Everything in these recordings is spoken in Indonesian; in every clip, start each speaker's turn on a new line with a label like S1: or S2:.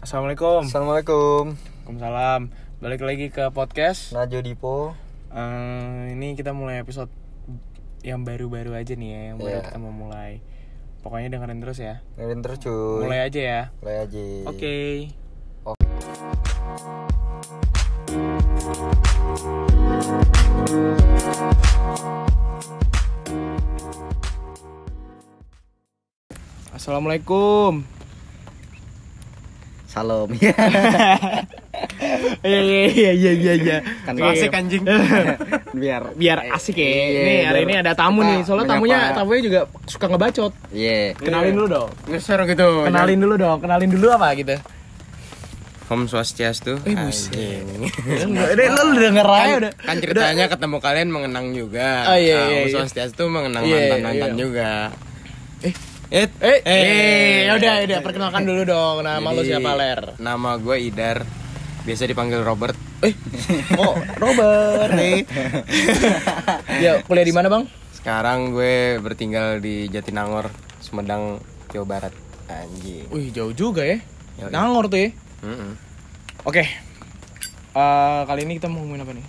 S1: Assalamualaikum.
S2: Assalamualaikum.
S1: Waalaikumsalam. Balik lagi ke podcast.
S2: Najo Dipo.
S1: Eh, ini kita mulai episode yang baru-baru aja nih ya, yang baru
S2: Iya.
S1: kita mau mulai. Pokoknya dengerin terus ya.
S2: Dengerin terus cuy.
S1: Mulai aja ya.
S2: Mulai aja.
S1: Oke. Assalamualaikum.
S2: Salam.
S1: Iya iya iya iya iya. iya.
S2: Kan iya.
S1: anjing.
S2: Biar
S1: Biar asik ya.
S2: Iya,
S1: Nih hari ini ada tamu nih. Soalnya tamunya tamunya juga suka ngebacot.
S2: Iya.
S1: Kenalin dulu dong.
S3: Ngeser gitu.
S1: Kenalin dulu dong. Kenalin dulu apa gitu.
S3: Om Swastiastu.
S1: Eh, buset. Udah lu udah denger aja
S3: kan,
S1: udah.
S3: kan ceritanya ketemu kalian mengenang juga.
S1: Oh, iya,
S3: Nah,
S1: iya,
S3: Om
S1: iya.
S3: Swastiastu mengenang
S1: Iya,
S3: mantan-mantan
S1: iya.
S3: juga.
S1: Eh,
S3: Eh,
S1: Eh, eh, ya udah, udah perkenalkan dulu dong. Nama lu
S3: Jadi,
S1: siapa, Ler?
S3: Nama gue Idar. Biasa dipanggil Robert.
S1: Eh, oh, Robert nih. ya, kuliah di mana, Bang?
S3: Sekarang gue bertinggal di Jatinangor, Sumedang, Jawa Barat. Anjing.
S1: Wih, jauh juga ya.
S3: Yoi.
S1: Nangor tuh ya.
S3: Mm-mm.
S1: Oke. Eh, kali ini kita mau ngomongin apa nih?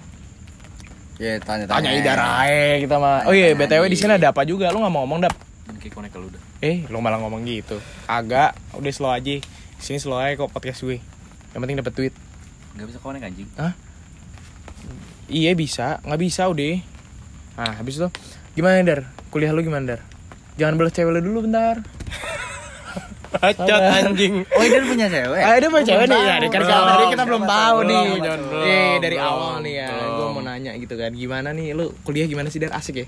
S2: Ya tanya-tanya.
S1: Tanya Idar aja kita mah. Oh iya, BTW di sini ada apa juga? Lu nggak mau ngomong, Dap?
S2: Kayak konek kalau udah.
S1: Eh, lu malah ngomong gitu. Agak, udah slow aja. Sini slow aja kok podcast gue. Yang penting dapat duit.
S2: Gak bisa konek anjing.
S1: Hah? Iya bisa, nggak bisa udah. Nah, habis itu gimana Dar? Kuliah lu gimana Dar? Jangan belas cewek lu dulu bentar.
S3: Bacot anjing.
S2: Oh, Idar punya cewek.
S1: Ah, dia punya cewek nih. Ya, dari kan dari kita belum tahu
S2: tahu.
S1: nih. Eh, dari
S3: belum,
S1: awal nih ya. Gue mau nanya gitu kan. Gimana nih lu kuliah gimana sih Dar? Asik ya?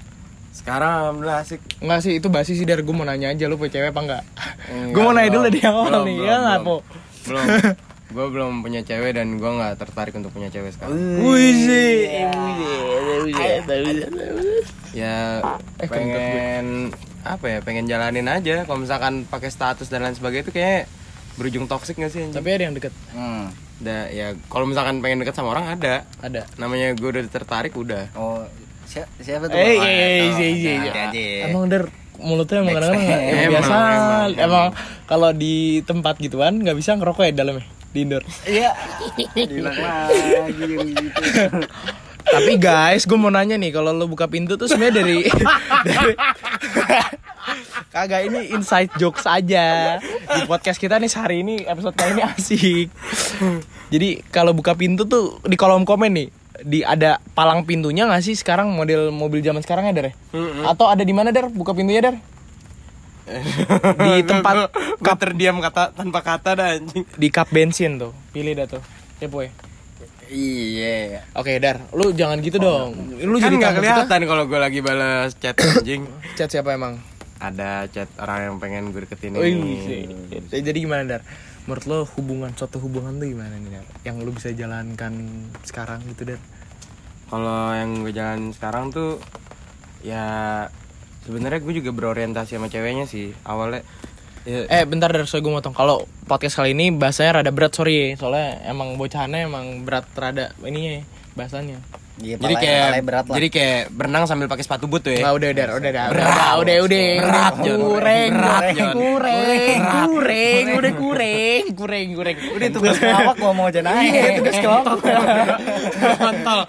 S3: Sekarang alhamdulillah asik.
S1: Enggak sih, itu basi sih Dar. Gue mau nanya aja lu punya cewek apa enggak?
S3: Enggak,
S1: Gue mau nanya dulu dari awal
S3: Belum,
S1: nih.
S3: belum,
S1: Ya nggak,
S3: belum.
S1: Po?
S3: Belum. gue belum punya cewek dan gue nggak tertarik untuk punya cewek sekarang.
S1: Wih sih.
S3: ya
S1: Eh,
S3: pengen apa ya pengen jalanin aja kalau misalkan pakai status dan lain sebagainya itu kayak berujung toksik gak sih anjing?
S1: Tapi ada yang deket.
S2: Hmm.
S3: Da, ya kalau misalkan pengen deket sama orang ada
S1: Ada.
S3: namanya gue udah tertarik udah
S2: Oh, siapa, siapa tuh?
S1: Eh,
S2: Oh,
S1: iya, iya,
S2: tahu.
S1: iya, iya, iya. Emang der mulutnya emang emang
S3: Emang,
S1: biasa
S3: emang,
S1: emang,
S3: emang.
S1: kalau di tempat gituan nggak bisa ngerokok ya di dalamnya di indoor
S2: Iya. Lagi gitu.
S1: tapi guys gue mau nanya nih kalau lo buka pintu tuh sebenarnya dari dari kagak ini inside jokes aja di podcast kita nih sehari ini episode kali ini asik jadi kalau buka pintu tuh di kolom komen nih di ada palang pintunya nggak sih sekarang? Model mobil zaman sekarang ya der ya? atau ada di mana der? Buka pintunya der? Di tempat
S3: gue terdiam kata tanpa kata dah anjing.
S1: Di kap bensin tuh. Pilih dah tuh. Ya boy.
S2: Iya.
S1: oke dar lu jangan gitu dong. lu
S3: kan
S1: jadi
S3: nggak
S1: takut
S3: kelihatan kalau gue lagi balas chat anjing.
S1: Chat siapa emang?
S3: Ada chat orang yang pengen gue deketin
S1: Wih,
S3: ini.
S1: jadi gimana dar menurut lo hubungan suatu hubungan tuh gimana nih dar yang lu bisa jalankan sekarang gitu dar
S3: kalau yang gue jalan sekarang tuh ya sebenarnya gue juga berorientasi sama ceweknya sih awalnya. Ya,
S1: eh bentar dar soalnya gue motong. Kalau podcast kali ini bahasanya rada berat sorry. Soalnya emang bocahannya emang berat rada ini ya bahasanya
S2: Iya,
S3: jadi kayak
S2: berat lah.
S3: jadi kayak berenang sambil pakai sepatu boot tuh ya
S1: Nggak udah dar udah dar
S3: Berat.
S1: udah udah udah
S3: Berat,
S1: kureng
S3: Berat,
S1: kureng kureng udah kureng kureng kureng
S2: Udah tugas pelawak gua mau aja naik.
S1: Iya, tugas kelawak.
S3: kontol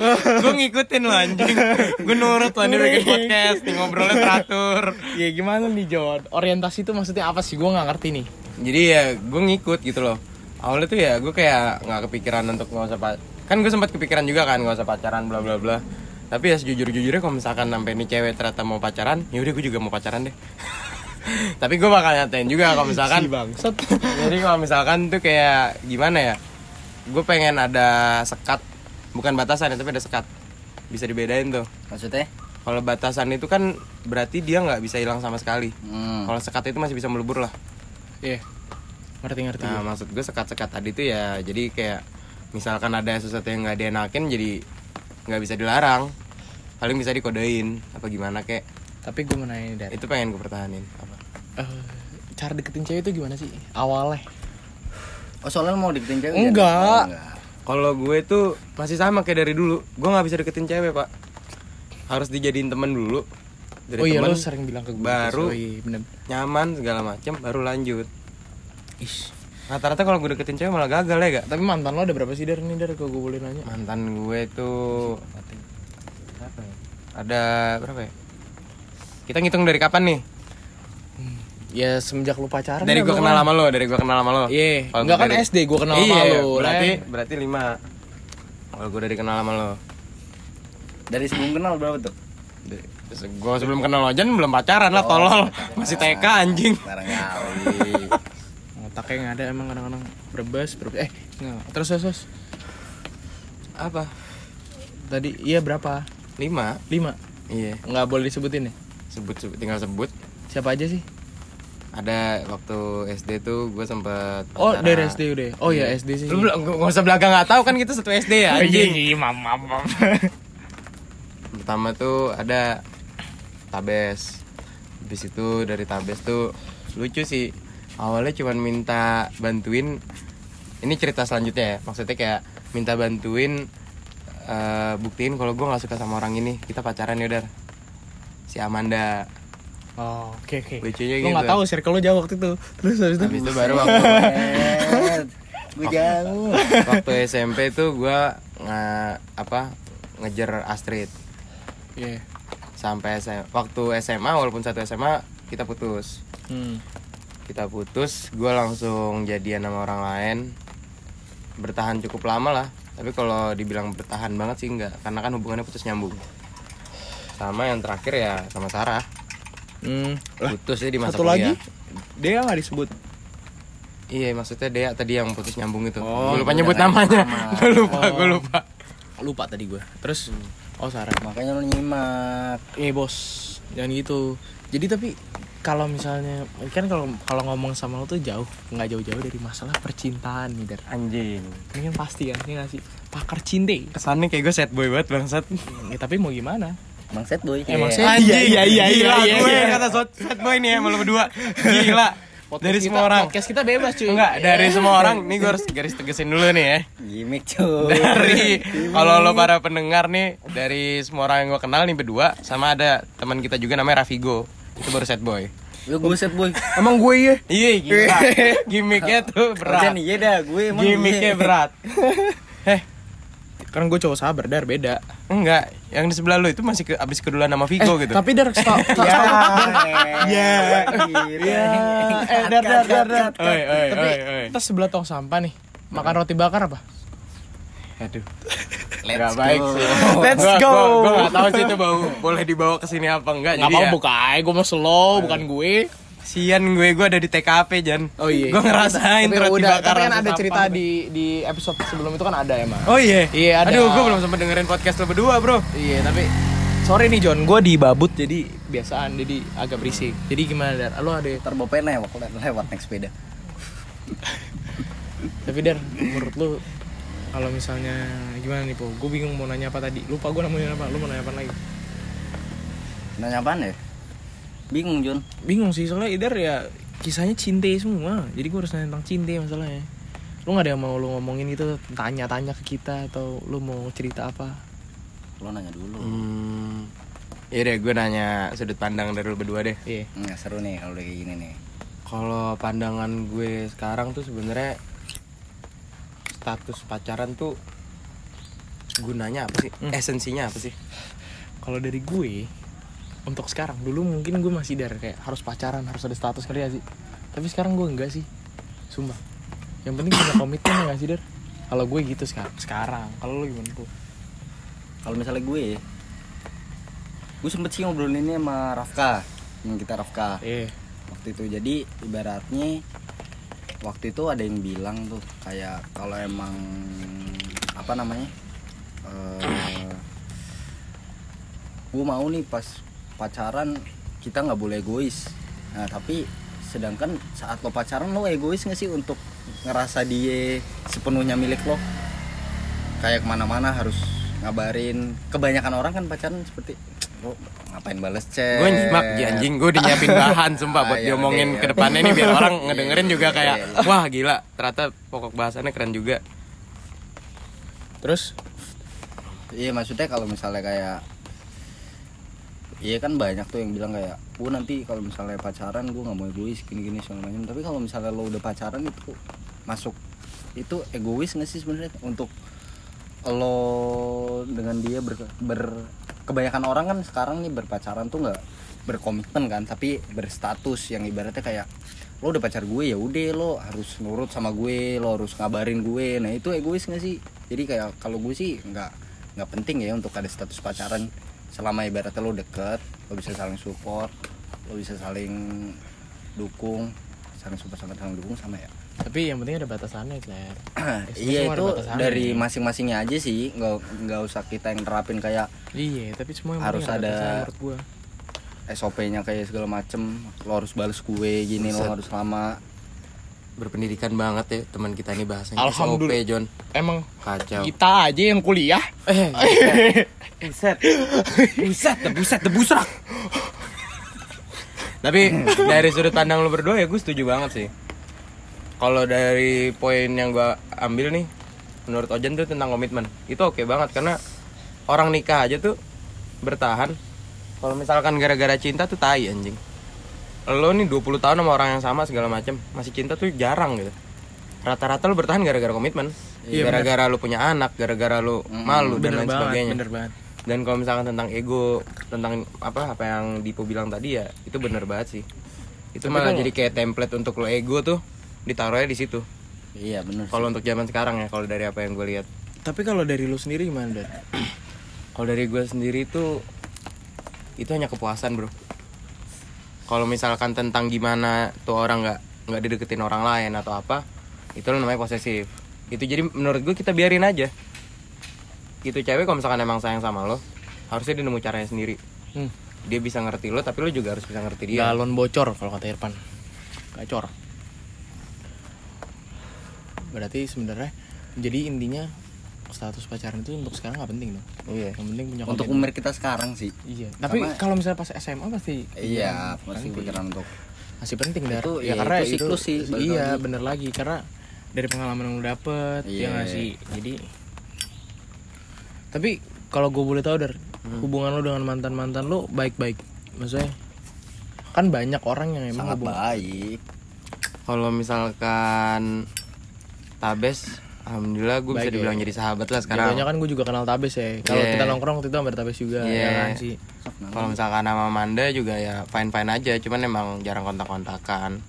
S3: gue ngikutin lo anjing gue nurut lo nih bikin podcast ngobrolnya teratur
S1: ya gimana nih Jon orientasi itu maksudnya apa sih gue nggak ngerti nih
S3: jadi ya gue ngikut gitu loh awalnya tuh ya gue kayak nggak kepikiran untuk nggak usah kan gue sempat kepikiran juga kan nggak usah pacaran bla bla bla. Tapi ya sejujur jujurnya kalau misalkan sampai ini cewek ternyata mau pacaran ya udah gue juga mau pacaran deh. Tapi gue bakal nyatain juga kalau misalkan
S1: si
S3: jadi kalau misalkan tuh kayak gimana ya gue pengen ada sekat bukan batasan ya tapi ada sekat. Bisa dibedain tuh.
S2: Maksudnya?
S3: kalau batasan itu kan berarti dia nggak bisa hilang sama sekali.
S2: Hmm.
S3: kalau sekat itu masih bisa melebur lah.
S1: Iya. Ngerti ngerti.
S3: Nah, maksud gue sekat-sekat tadi tuh ya jadi kayak misalkan ada sesuatu yang nggak dienakin jadi nggak bisa dilarang. Paling bisa dikodein apa gimana kek.
S1: tapi gue mau nanya nih, dar
S3: Itu pengen gue pertahanin. Apa?
S1: Eh, cara deketin cewek itu gimana sih awalnya
S2: Oh, soalnya mau deketin cewek?
S1: Enggak.
S2: Oh, enggak.
S3: Kalau gue tuh masih sama kayak dari dulu. Gue nggak bisa deketin cewek pak. Harus dijadiin temen dulu. Dari
S1: oh iya
S3: temen
S1: lo sering bilang ke gue
S3: baru
S1: oh iya bener
S3: nyaman segala macam baru lanjut.
S1: Ish.
S3: Rata-rata kalau gue deketin cewek malah gagal ya gak
S1: Tapi mantan lo ada berapa sih Dar nih Dar kalau gue boleh nanya?
S3: mantan gue tuh berapa ya? ada berapa ya kita ngitung dari kapan nih
S1: Ya semenjak lu pacaran
S3: dari
S1: ya,
S3: gue kenal
S1: kan?
S3: sama lo dari gue kenal sama lo
S1: Iya,
S3: Kalau
S1: enggak kan
S3: dari-
S1: SD gue kenal
S3: iya,
S1: sama lu.
S3: berarti berarti lima kalau gue dari kenal sama lo
S2: Dari sebelum kenal berapa tuh?
S3: gue sebelum kenal lo Jan belum pacaran lah
S2: Oh,
S3: tolol
S2: pacaran.
S3: masih TK anjing.
S1: Otaknya nggak ada emang kadang-kadang berbes, berbes. Eh, nggak. Terus terus, terus.
S3: apa
S1: Tadi iya berapa?
S3: lima
S1: Lima.
S3: iya
S1: Nggak boleh disebutin ya?
S3: sebut, sebut tinggal sebut
S1: Siapa aja sih?
S3: ada waktu SD tuh gue sempet
S1: Oh
S3: pacaran.
S1: dari SD udah. Oh iya SD sih.
S3: lu belum gak usah belakang nggak tahu kan kita satu SD ya anjing
S1: Iya, mam, mam, mam.
S3: pertama tuh ada tabes habis itu dari tabes tuh lucu sih awalnya cuman minta bantuin ini cerita selanjutnya ya maksudnya kayak minta bantuin eh, buktiin kalau gue nggak suka sama orang ini kita pacaran ya dar si Amanda
S1: Oh, oke oke.
S3: Lucunya
S1: Lu nggak
S3: gitu.
S1: tahu circle lu jauh waktu itu. Terus habis itu.
S3: habis itu baru waktu
S2: Gue jauh.
S3: waktu SMP tuh gue nge apa ngejar Astrid
S1: Iya.
S3: sampai SM, waktu SMA walaupun satu SMA kita putus
S1: Hmm.
S3: Kita putus gue langsung jadian sama orang lain bertahan cukup lama lah tapi kalau dibilang bertahan banget sih enggak karena kan hubungannya putus nyambung sama yang terakhir ya sama Sarah
S1: Hmm.
S3: putus ya di masa
S1: Satu
S3: kuliah
S1: lagi dia nggak disebut.
S3: iya maksudnya Dea tadi yang putus nyambung itu
S1: Oh,
S3: gue lupa
S2: udah
S3: nyebut
S2: nggak
S3: namanya
S2: nama.
S3: gue lupa
S1: Oh.
S3: gue lupa
S1: Lupa tadi gue. Terus oh Sarah.
S2: Makanya lu nyimak.
S1: Eh bos, jangan gitu. Jadi tapi kalau misalnya kan kalau kalau ngomong sama lo tuh jauh, nggak jauh-jauh dari masalah percintaan nih Dar.
S3: anjing
S1: Ini kan pasti kan, ini nggak sih pakar cinte.
S3: kesannya kayak gue sad boy banget bangsat
S1: Ya, tapi mau gimana?
S2: Emang set boy.
S1: Emang
S2: Iya.
S1: set-
S3: Anjing,
S1: Iya, iya, iya,
S3: gila
S1: iya,
S3: gue
S1: iya.
S3: kata sad sad boy nih ya sama lo berdua gila
S1: Podcast
S3: dari
S1: kita-
S3: semua orang
S1: Podcast kita bebas cuy.
S3: enggak dari semua orang nih gue harus garis tegesin dulu nih ya
S2: Gimik cuy.
S3: dari kalau lo para pendengar nih dari semua orang yang gue kenal nih berdua sama ada teman kita juga namanya Rafigo itu baru set boy
S2: Gue gue set boy.
S1: Emang gue ya?
S3: iya gila gimmicknya tuh berat
S2: Kerjaan iya dah gue emang.
S3: gimmicknya
S2: iya.
S3: berat eh
S1: Kan gue cowok sabar Dar, beda.
S3: enggak yang di sebelah lo itu masih ke, abis keduluan sama Vigo gitu
S1: Tapi Dar, stop.
S2: Ya.
S1: Ya.
S2: Ya.
S1: Eh, Dar, Dar, Dar, Dar.
S3: oi oi oi
S1: kita sebelah tong sampah nih. Makan roti bakar apa?
S3: Aduh
S2: Let's
S3: baik
S2: go.
S3: sih.
S1: Let's go.
S3: Gua gak tahu sih itu bau boleh dibawa ke sini apa enggak.
S1: Gak
S3: Jadi
S1: apa-apa
S3: ya,
S1: buka aja, gue mau slow, bukan gue.
S3: Sian gue, gue ada di TKP Jan.
S1: Oh iya.
S3: Gue ngerasain
S1: tapi
S3: roti
S1: udah,
S3: bakar
S1: tapi kan ada cerita di di episode sebelum itu kan ada emang.
S3: Oh iya.
S1: Iya, ada.
S3: Aduh, gue belum sempat dengerin podcast lo berdua, Bro.
S1: Iya, tapi sorry nih John, gue dibabut jadi biasaan, jadi agak berisik. Jadi gimana Dar? Lo ada
S2: pennya lewat lewat naik sepeda.
S1: tapi Dar, menurut lo kalau misalnya gimana nih po? Gue bingung mau nanya apa tadi. Lupa gue namanya apa? Lu mau nanya apa lagi?
S2: Nanya apaan ya? Bingung John.
S1: Bingung sih soalnya Idar ya kisahnya cinte semua. Jadi gue harus nanya tentang cinte masalahnya. Lu nggak ada yang mau lu ngomongin itu tanya-tanya ke kita atau lu mau cerita apa?
S2: Lo nanya dulu.
S3: Hmm. Iya deh, gue nanya sudut pandang dari lo berdua deh.
S1: Iya.
S2: Nggak seru nih kalau kayak gini nih.
S3: Kalau pandangan gue sekarang tuh sebenarnya status pacaran tuh gunanya apa sih?
S1: Hmm.
S3: Esensinya apa sih?
S1: Kalau dari gue untuk sekarang dulu mungkin gue masih dari kayak harus pacaran harus ada status kerja sih. Tapi sekarang gue enggak sih. Sumpah. Yang penting punya komitmen ya nggak sih Dar? Kalau gue gitu sekarang. Sekarang. Kalau lu gimana tuh?
S2: Kalau misalnya gue gue sempet sih ngobrolin ini sama Rafka, yang kita Rafka
S1: Iya.
S2: waktu itu. Jadi ibaratnya waktu itu ada yang bilang tuh kayak kalau emang apa namanya, eh gue mau nih pas pacaran kita nggak boleh egois. Nah tapi sedangkan saat lo pacaran lo egois nggak sih untuk ngerasa dia sepenuhnya milik lo? Kayak ke mana-mana harus ngabarin. Kebanyakan orang kan pacaran seperti lo ngapain bales chat?
S3: gue nyimak ya, anjing gue udah nyiapin bahan sumpah buat
S2: Ah,
S3: diomongin ke
S2: ya
S3: depannya nih biar orang
S2: Iya,
S3: ngedengerin juga
S2: iya,
S3: kayak
S2: iya.
S3: wah gila ternyata pokok bahasannya keren juga.
S1: Terus?
S2: Iya maksudnya kalau misalnya kayak Iya kan banyak tuh yang bilang kayak Gue nanti kalau misalnya pacaran gue nggak mau egois gini-gini segala macam. Tapi kalau misalnya lo udah pacaran itu masuk itu egois nggak sih sebenarnya? Untuk lo dengan dia ber, ber- kebanyakan orang kan sekarang nih berpacaran tuh nggak berkomitmen kan tapi berstatus yang ibaratnya kayak lo udah pacar gue ya udah lo harus nurut sama gue lo harus ngabarin gue. Nah itu egois nggak sih? Jadi kayak kalau gue sih nggak nggak penting ya untuk ada status pacaran selama ibaratnya lo deket lo bisa saling support lo bisa saling dukung saling support sama saling dukung sama ya
S1: Tapi yang penting ada batasannya, Claire.
S2: iya
S1: ada
S2: itu dari masing-masingnya aja sih nggak nggak usah kita yang nerapin kayak
S1: Iya, tapi semua yang
S2: Harus ada-
S1: gua.
S2: SOP-nya kayak segala macem lo harus balas kue gini lo
S3: Buset.
S2: harus lama
S3: berpendidikan banget ya teman kita ini bahasanya
S1: Alhamdulillah.
S3: SOP, John
S1: Emang
S3: kacau
S1: kita aja yang kuliah.
S3: eh buset buset buset debusrak tapi dari sudut pandang lu berdua ya gue setuju banget sih kalau dari poin yang gue ambil nih menurut Ojan tuh tentang komitmen. Itu oke banget karena orang nikah aja tuh bertahan. Kalau misalkan gara-gara cinta tuh tai anjing. Lo nih 20 tahun sama orang yang sama segala macam masih cinta tuh jarang gitu. Rata-rata lu bertahan gara-gara komitmen. Gara-gara lu punya anak gara-gara lu malu dan lain sebagainya.
S1: bener banget.
S3: dan kalau misalkan tentang ego tentang apa apa yang Dipo bilang tadi ya itu bener banget sih. Itu malah jadi kayak template untuk lo ego tuh ditaruhnya di situ
S2: iya bener
S3: kalau untuk zaman sekarang ya kalau dari apa yang gue lihat
S1: Tapi kalau dari lu sendiri gimana, Dan?
S3: kalau dari gue sendiri tuh itu hanya kepuasan bro kalau misalkan tentang gimana tuh orang nggak nggak dideketin orang lain atau apa itu lo namanya posesif itu jadi menurut gue kita biarin aja itu cewek kalau misalkan emang sayang sama lo harusnya dia nemu caranya sendiri
S1: Hmm.
S3: dia bisa ngerti lo tapi lo juga harus bisa ngerti dia
S1: Galon bocor kalau kata Irfan. Gacor. Berarti sebenarnya jadi intinya status pacaran itu untuk sekarang nggak penting dong.
S3: iya
S1: Yang penting punya
S2: untuk umur kita sekarang sih
S1: Iya. Tapi kalau misalnya pas SMA pasti
S2: iya pasti pikiran untuk
S1: masih penting dar.
S2: Itu,
S1: ya
S2: iya,
S1: karena
S2: itu siklus sih,
S1: Iya
S2: lagi.
S1: bener lagi karena dari pengalaman yang lu dapet ya
S2: Iya.
S1: nggak sih. Jadi tapi kalau gue boleh tahu dar
S2: Hmm.
S1: hubungan lu dengan mantan mantan lu baik baik. Maksudnya kan banyak orang yang emang
S2: sangat
S1: hubungan
S2: baik
S3: kalau misalkan tabes alhamdulillah gue bisa
S1: Baik ya.
S3: dibilang jadi sahabat lah sekarang
S1: Jatuhnya kan gue juga kenal Tabes ya. Kalau
S3: Iya.
S1: kita nongkrong waktu itu hampir Tabes juga
S3: Iya.
S1: ya kan sih.
S3: Kalau misalkan sama Manda juga ya fine fine aja, cuman emang jarang kontak kontakan.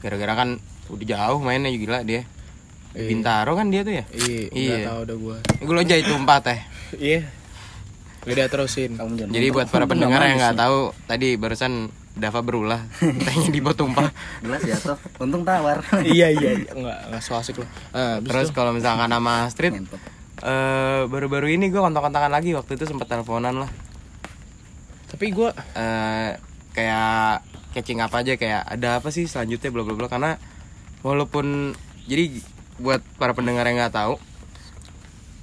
S3: Gara-gara kan udah jauh mainnya gila dia.
S1: Iya.
S3: Bintaro kan dia tuh ya.
S1: Iya,
S3: Iya.
S1: udah tahu udah gue.
S3: Gue lo jahit tumpah teh.
S1: Iya. Udah terusin.
S2: kamu jangan
S3: Jadi buat para pendengar yang nggak tahu tadi barusan Dava berulah. Tehnya di bawah tumpah.
S2: gelas ya toh. Untung tawar.
S1: Iya iya iya. Nggak nggak so asik loh. Ah,
S3: Terus kalau misalkan sama Astrid eh baru-baru ini gue kontak-kontakan lagi. Waktu itu sempat teleponan lah.
S1: tapi gue
S3: eh kayak catching up aja. Kayak ada apa sih selanjutnya bla bla bla. Karena walaupun jadi buat para pendengar yang nggak tahu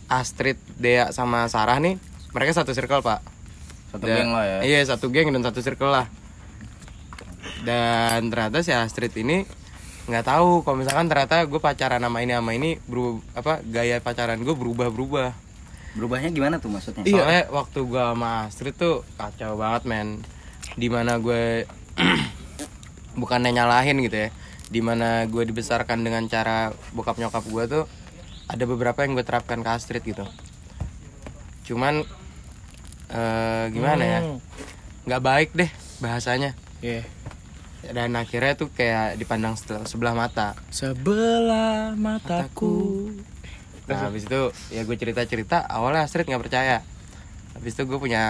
S3: Astrid, Dea sama Sarah nih mereka satu circle pak.
S2: Satu
S3: Dan-
S2: geng lah ya.
S3: iya satu geng dan satu circle lah dan ternyata si Astrid ini nggak tahu kalau misalkan ternyata gue pacaran sama ini sama ini berubah apa gaya pacaran gue berubah berubah
S2: berubahnya gimana tuh maksudnya?
S3: Soalnya waktu gua sama Astrid tuh kacau banget men. Di mana gue Bukannya nyalahin gitu ya. Di mana gue dibesarkan dengan cara bokap nyokap gue tuh Ada beberapa yang gue terapkan ke Astrid gitu. Cuman eh Gimana ya?
S1: Hmm.
S3: nggak baik deh bahasanya.
S1: Iya.
S3: Dan akhirnya tuh kayak dipandang sebelah mata.
S1: Sebelah mataku.
S3: Nah habis itu ya gue cerita-cerita awalnya Astrid nggak percaya. Habis itu gue punya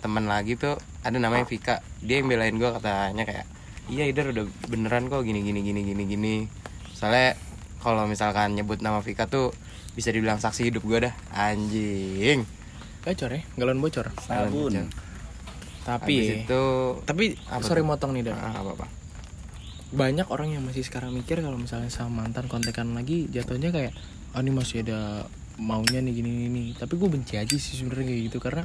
S3: teman lagi tuh ada namanya Vika. Dia yang belain gue katanya kayak Iya Idar udah beneran kok gini gini gini gini gini. Soalnya kalau misalkan nyebut nama Vika tuh bisa dibilang saksi hidup gue dah. Anjing.
S1: Gacor ya, galon bocor.
S2: sabun
S1: Tapi
S3: Habis itu
S1: tapi
S3: Apa
S1: sorry motong nih Dan.
S3: ah, apa apa?
S1: Banyak orang yang masih sekarang mikir kalau misalnya sama mantan kontekan lagi jatuhnya kayak ah ini masih ada maunya nih gini gini. Tapi gue benci aja sih sebenarnya kayak gitu karena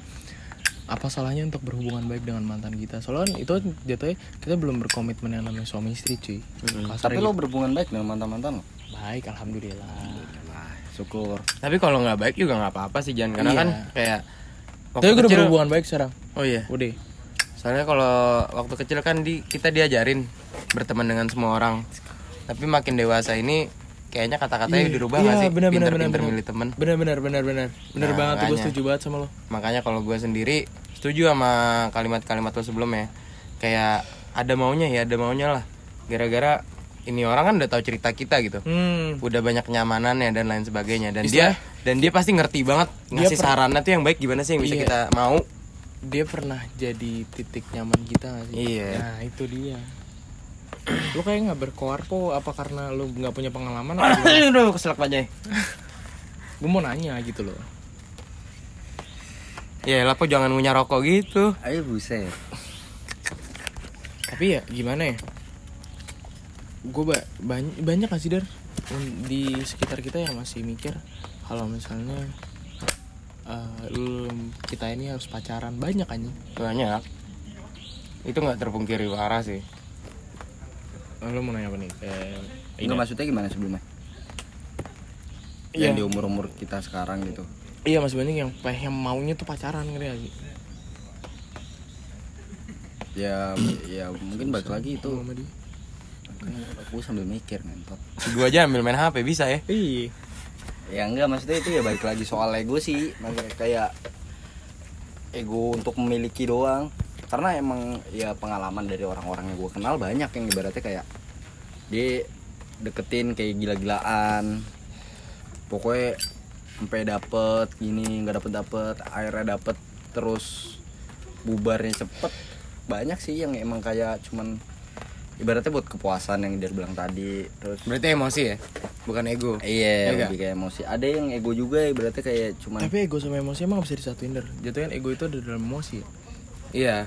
S1: apa salahnya untuk berhubungan baik dengan mantan kita? Soalnya itu jatuhnya kita belum berkomitmen yang namanya suami istri cuy. Kasar
S2: tapi
S1: gitu.
S2: lo berhubungan baik dengan mantan mantan lo?
S1: Baik alhamdulillah.
S2: Wah, syukur.
S3: Tapi kalau nggak baik juga nggak apa-apa sih Jan. Karena
S1: Iya.
S3: kan kayak
S1: tapi gue udah berhubungan baik sekarang.
S3: Oh iya.
S1: Udah
S3: Soalnya kalau waktu kecil kan di kita diajarin berteman dengan semua orang. Tapi makin dewasa ini kayaknya kata-katanya
S1: Iya,
S3: dirubah
S1: iya,
S3: nggak sih?
S1: benar, benar,
S3: pinter-pinter
S1: benar,
S3: milih temen
S1: bener bener bener bener bener
S3: Nah,
S1: banget tuh gue
S3: makanya.
S1: setuju banget sama lo.
S3: Makanya kalau gue sendiri setuju sama kalimat-kalimat lo sebelumnya kayak ada maunya ya ada maunya lah. Gara-gara ini orang kan udah tahu cerita kita gitu.
S1: Hmm.
S3: Udah banyak kenyamanannya dan lain sebagainya. Dan
S1: Istilah-
S3: dia dan dia pasti ngerti banget ngasih sarannya tuh yang baik gimana sih yang bisa
S1: Iya.
S3: kita mau
S1: dia pernah jadi titik nyaman kita gak sih?
S3: Iya.
S1: nah itu dia. Lu kayak nggak berkoar po apa karena lu nggak punya pengalaman
S3: aduh keselak aja
S1: gue mau nanya gitu loh.
S3: Ya lah po jangan ngunyah rokok gitu?
S2: Ayo buset.
S1: Tapi ya gimana ya? Gue ba banyak banyak gak sih dar? Di sekitar kita yang masih mikir kalau misalnya eh, lu kita ini harus pacaran banyak aja
S3: banyak. Itu nggak terpungkiri parah sih.
S1: Lu mau nanya apa nih?
S2: Enggak maksudnya gimana sebelumnya?
S1: Iya.
S2: yang di umur umur kita sekarang gitu.
S1: Iya masih banyak yang pengen maunya tuh pacaran ngerti gak sih?
S2: Ya ya mungkin balik lagi itu.
S1: sama dia.
S2: Kan aku sambil mikir ngentot.
S3: Gue aja ambil main hp bisa ya?
S1: Iya
S2: ya enggak maksudnya itu ya balik lagi soal ego sih. Maksudnya kayak ego untuk memiliki doang. Karena emang ya pengalaman dari orang-orang yang gue kenal banyak yang ibaratnya kayak dia deketin kayak gila-gilaan. Pokoknya sampai dapet gini nggak dapet dapet akhirnya dapet terus bubarnya cepet. Banyak sih yang emang kayak cuman ibaratnya buat kepuasan yang dia bilang tadi terus
S3: berarti emosi ya bukan ego
S2: Iya,
S3: Ya nggak?
S2: lebih kayak emosi. Ada yang ego juga, ibaratnya kayak cuman
S1: tapi ego sama emosi emang gak bisa disatuin der jatuhnya ego itu ada dalam emosi ya?
S3: Iya.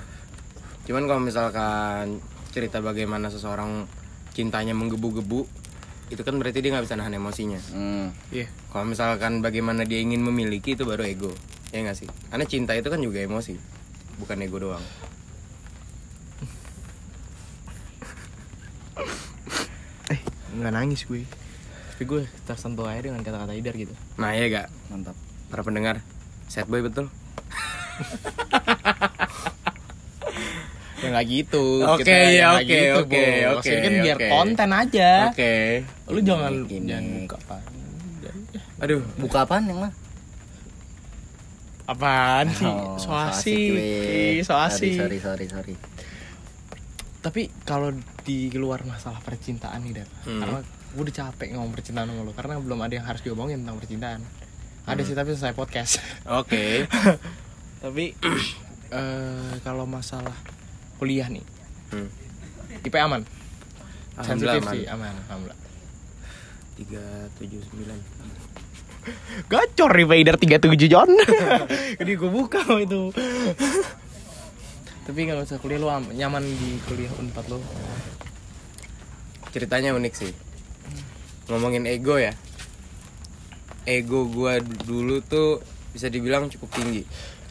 S3: Cuman kalau misalkan cerita bagaimana seseorang cintanya menggebu-gebu, itu kan berarti dia nggak bisa nahan emosinya.
S2: hmm,
S1: iya
S3: Kalau misalkan bagaimana dia ingin memiliki itu baru ego, ya nggak sih? Karena cinta itu kan juga emosi, bukan ego doang.
S1: Nggak nangis gue tapi gue tersentuh aja dengan kata-kata Idar gitu
S3: Nah ya gak,
S2: mantap.
S3: para pendengar, sad boy betul.
S1: ya nggak gitu
S3: Oke,
S1: Kita nggak
S3: oke,
S1: gitu,
S3: oke, oke,
S1: kan biar
S3: oke.
S1: konten aja
S3: Oke.
S1: lu jangan
S2: Gini.
S1: jangan buka apa
S3: Aduh,
S2: Buka apaan yang mah?
S1: apaan sih
S2: Oh,
S1: so
S2: asik,
S1: asik
S2: weh.
S1: Ih, so asik
S2: Sorry, sorry, sorry, sorry.
S1: tapi kalau di luar masalah percintaan nih Dar
S3: Hmm.
S1: karena gue udah capek ngomong percintaan sama lu karena belum ada yang harus diomongin tentang percintaan ada
S3: Hmm.
S1: sih tapi selesai podcast
S3: oke.
S1: tapi eh, kalau masalah kuliah nih
S3: Hmm.
S1: IP aman
S3: Alhamdulillah
S1: sensitif
S3: aman.
S1: sih aman alhamdulillah
S3: Tiga tujuh sembilan.
S1: gacor nih Vader 37 John jadi gue buka itu tapi kalau misalnya kuliah lu am- nyaman di kuliah unpad lo
S3: ceritanya unik sih. Ngomongin ego ya. Ego gua dulu tuh bisa dibilang cukup tinggi.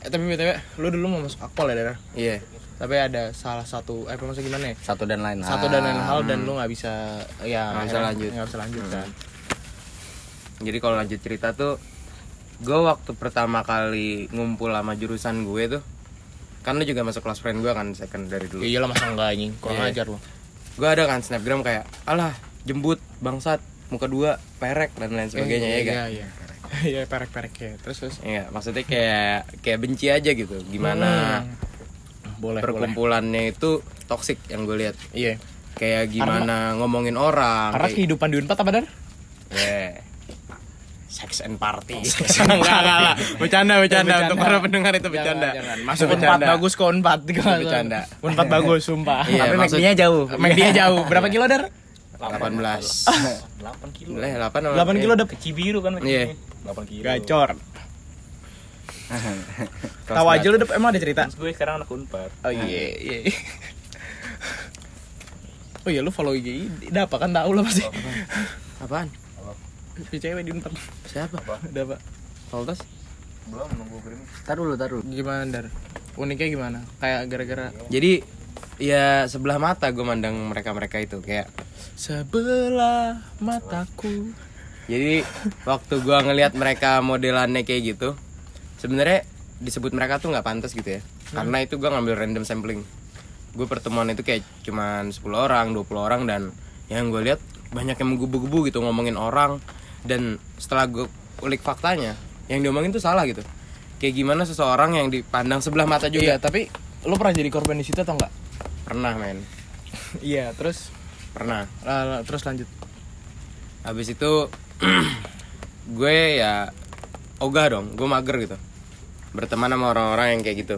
S1: Eh, tapi btw lu dulu mau masuk akpol ya Dar?
S3: iya.
S1: Tapi ada salah satu eh maksudnya gimana ya?
S2: Satu dan lain
S1: satu
S2: hal.
S1: dan lain hal. dan lu nggak bisa ya
S3: Nggak bisa lanjut.
S1: nggak bisa lanjut kan?
S3: Jadi kalau lanjut cerita tuh gue waktu pertama kali ngumpul sama jurusan gue tuh kan lu juga masuk kelas friend gue kan second dari dulu
S1: ya iyalah masa enggak anjing kurang
S3: Iya.
S1: ajar lu
S3: gue ada kan snapgram kayak alah jembut bangsat muka dua perek dan lain sebagainya
S1: Eh,
S3: ya kan
S1: iya iya iya perek perek ya terus terus
S3: Iya, maksudnya kayak kayak benci aja gitu. Gimana
S1: Hmm. boleh boleh
S3: perkumpulannya itu toksik yang gue lihat.
S1: iya
S3: Kayak gimana ngomongin orang.
S1: karena
S3: kayak-
S1: kehidupan di unpad apa dar
S3: Yeah. Sex and party. enggak, enggak lah. Bercanda, bercanda. Untuk para pendengar itu bercanda.
S1: Jangan, masuk unpad
S3: bercanda.
S1: bagus kok unpad
S3: bercanda.
S1: unpad bagus sumpah
S3: Iya,
S2: Tapi
S3: maksud-
S2: McD-nya jauh.
S1: Make dia jauh berapa kilo dar
S3: 18.
S4: 8 kilo.
S3: Boleh 8
S1: 8 kilo dapet
S4: Cibiru kan
S3: Iya.
S4: 8 kilo.
S1: gacor tahu aja lu dapet emang ada cerita
S4: Terus gue sekarang anak Unpar.
S1: oh iya iya oh iya lu follow IG udah apa kan tahu lah pasti
S3: Apaan?
S1: Si cewek di unpad
S3: Siapa?
S1: udah pak
S3: Voltas?
S4: Belum nunggu kirim.
S2: Taruh dulu, taruh.
S1: gimana dar uniknya gimana kayak gara-gara
S3: Jadi ya sebelah mata gue mandang mereka-mereka itu kayak
S1: sebelah mataku
S3: Jadi waktu gua ngelihat mereka modelannya kayak gitu, sebenarnya disebut mereka tuh nggak pantas gitu ya. Karena itu gua ngambil random sampling. Gue pertemuan itu kayak cuman 10 orang, 20 orang dan yang gue lihat banyak yang menggebu-gebu gitu ngomongin orang dan setelah gue ulik faktanya yang diomongin tuh salah gitu. Kayak gimana seseorang yang dipandang sebelah mata juga.
S1: Iya, tapi lo pernah jadi korban di situ atau enggak?
S3: pernah men.
S1: Iya, terus?
S3: Pernah.
S1: La- terus lanjut.
S3: habis itu gue ya ogah dong gue mager gitu. Berteman sama orang-orang yang kayak gitu.